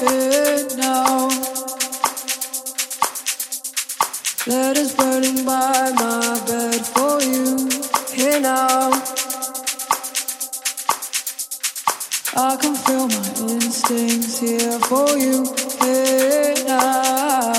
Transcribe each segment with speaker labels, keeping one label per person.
Speaker 1: Here now. Letters burning by my bed for you. Here now. I can feel my instincts here for you. Here now.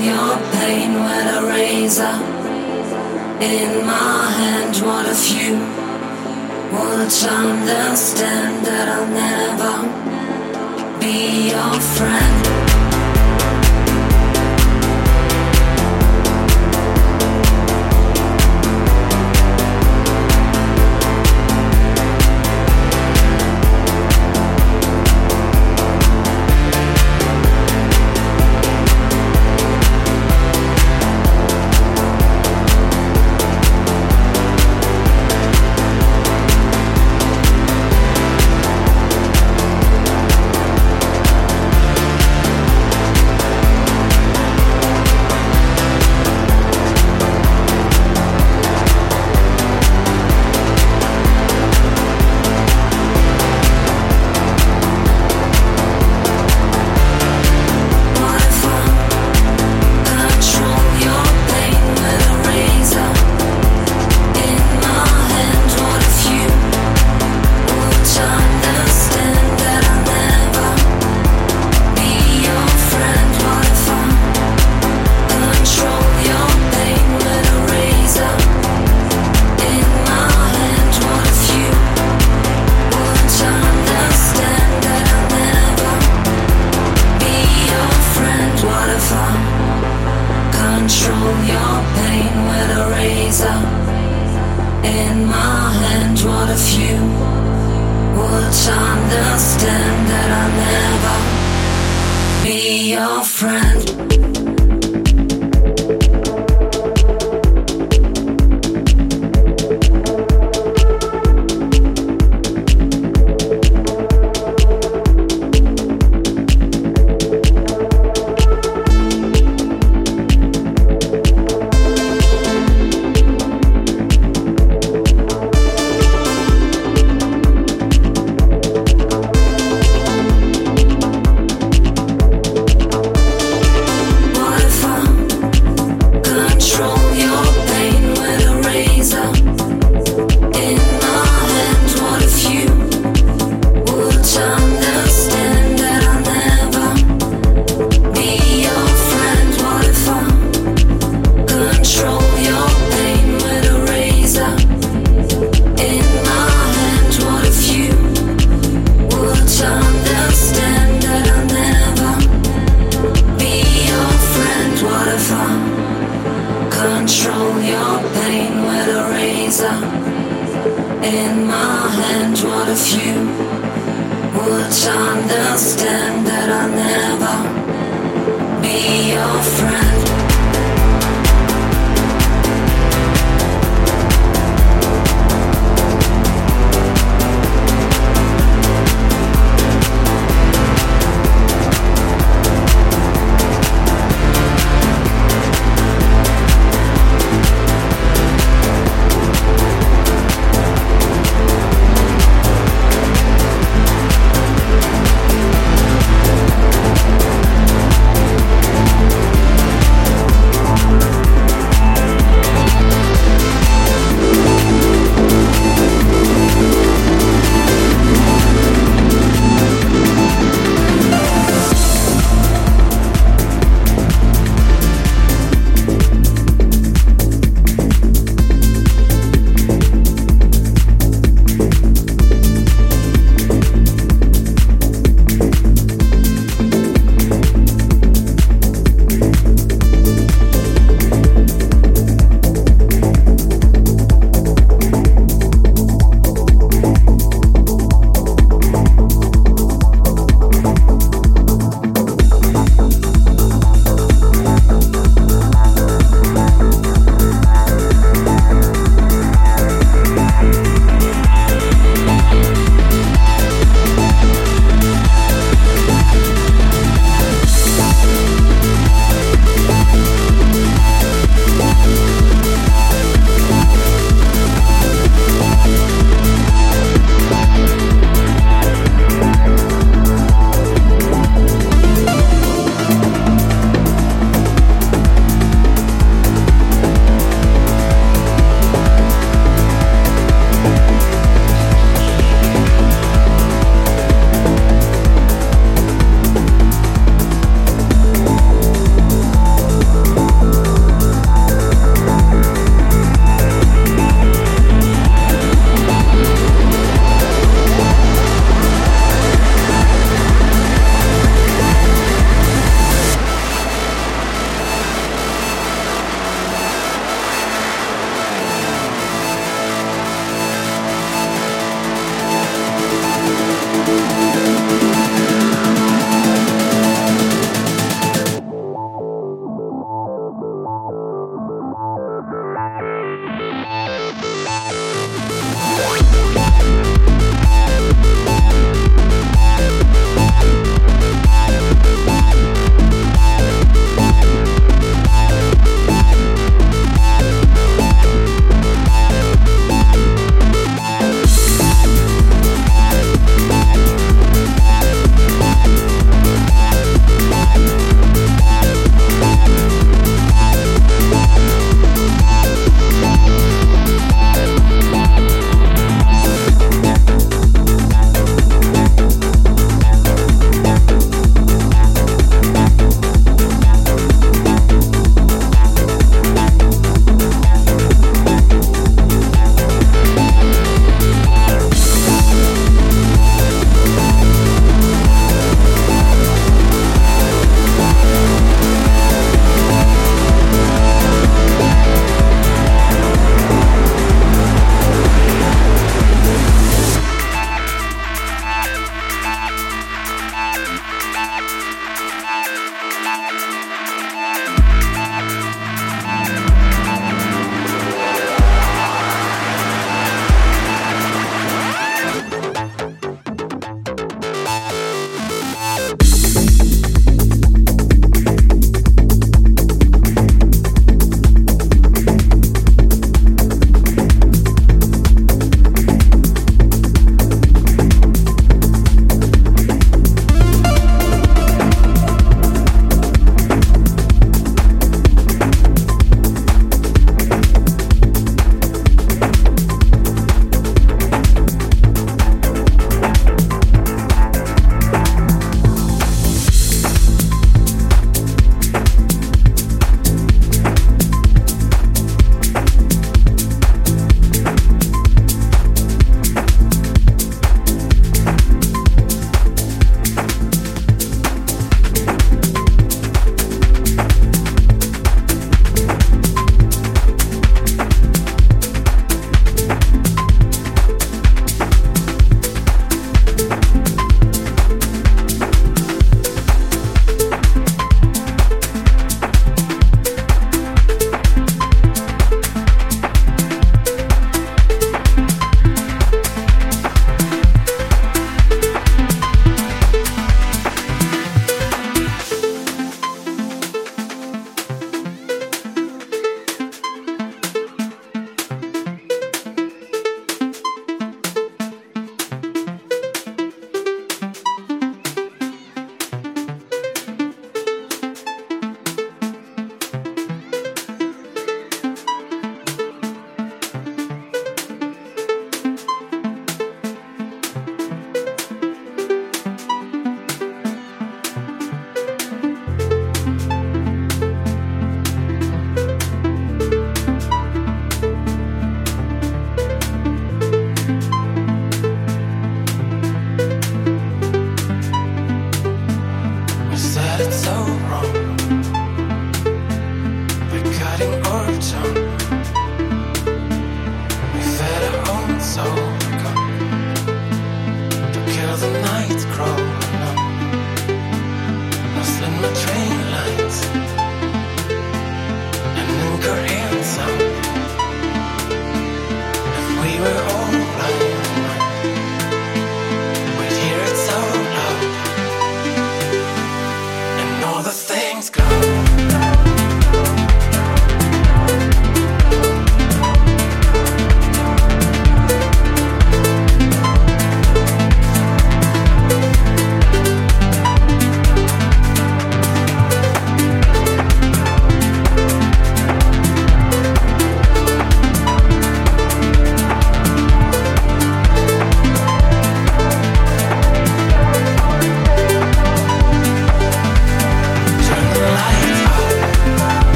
Speaker 2: Your pain with a razor in my hand. What if you would understand that I'll never be your friend?